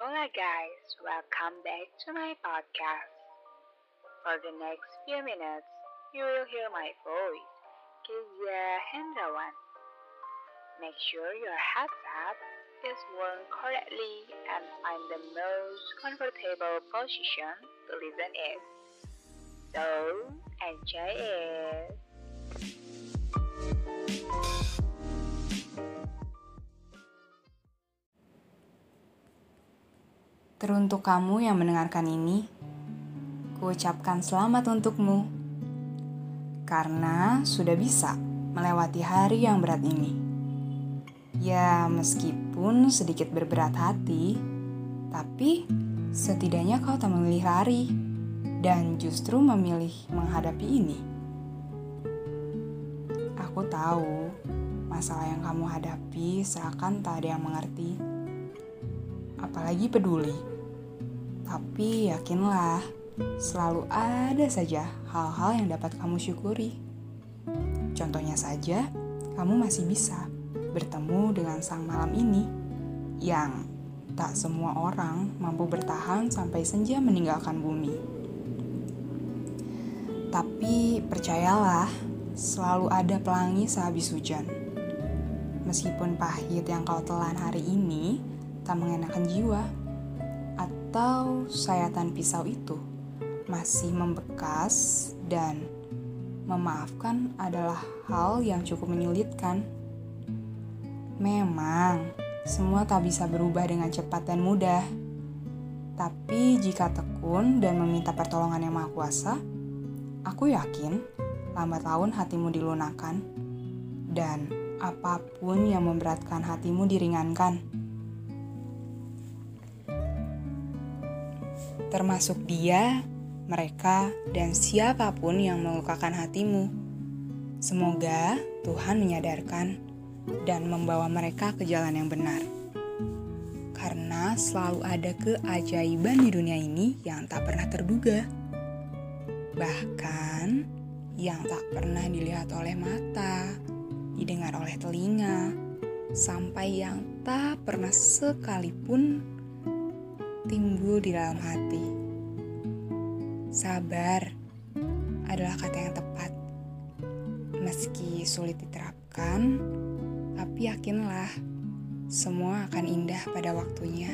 Hola guys, welcome back to my podcast. For the next few minutes, you will hear my voice, Kezia Hendrawan. Make sure your headset is worn correctly and find the most comfortable position to listen in. So, enjoy it! Teruntuk kamu yang mendengarkan ini, kuucapkan selamat untukmu. Karena sudah bisa melewati hari yang berat ini. Ya, meskipun sedikit berberat hati, tapi setidaknya kau tak memilih lari dan justru memilih menghadapi ini. Aku tahu masalah yang kamu hadapi seakan tak ada yang mengerti, apalagi peduli. Tapi yakinlah, selalu ada saja hal-hal yang dapat kamu syukuri. Contohnya saja, kamu masih bisa bertemu dengan sang malam ini yang tak semua orang mampu bertahan sampai senja meninggalkan bumi. Tapi percayalah, selalu ada pelangi sehabis hujan. Meskipun pahit yang kau telan hari ini tak mengenakan jiwa atau sayatan pisau itu masih membekas dan memaafkan adalah hal yang cukup menyulitkan. Memang, semua tak bisa berubah dengan cepat dan mudah. Tapi jika tekun dan meminta pertolongan yang maha kuasa, aku yakin lambat laun hatimu dilunakan dan apa pun yang memberatkan hatimu diringankan. Termasuk dia, mereka, dan siapa pun yang melukakan hatimu. Semoga Tuhan menyadarkan dan membawa mereka ke jalan yang benar. Karena selalu ada keajaiban di dunia ini yang tak pernah terduga. Bahkan yang tak pernah dilihat oleh mata, didengar oleh telinga, sampai yang tak pernah sekalipun timbul di dalam hati. Sabar adalah kata yang tepat. Meski sulit diterapkan, tapi yakinlah semua akan indah pada waktunya.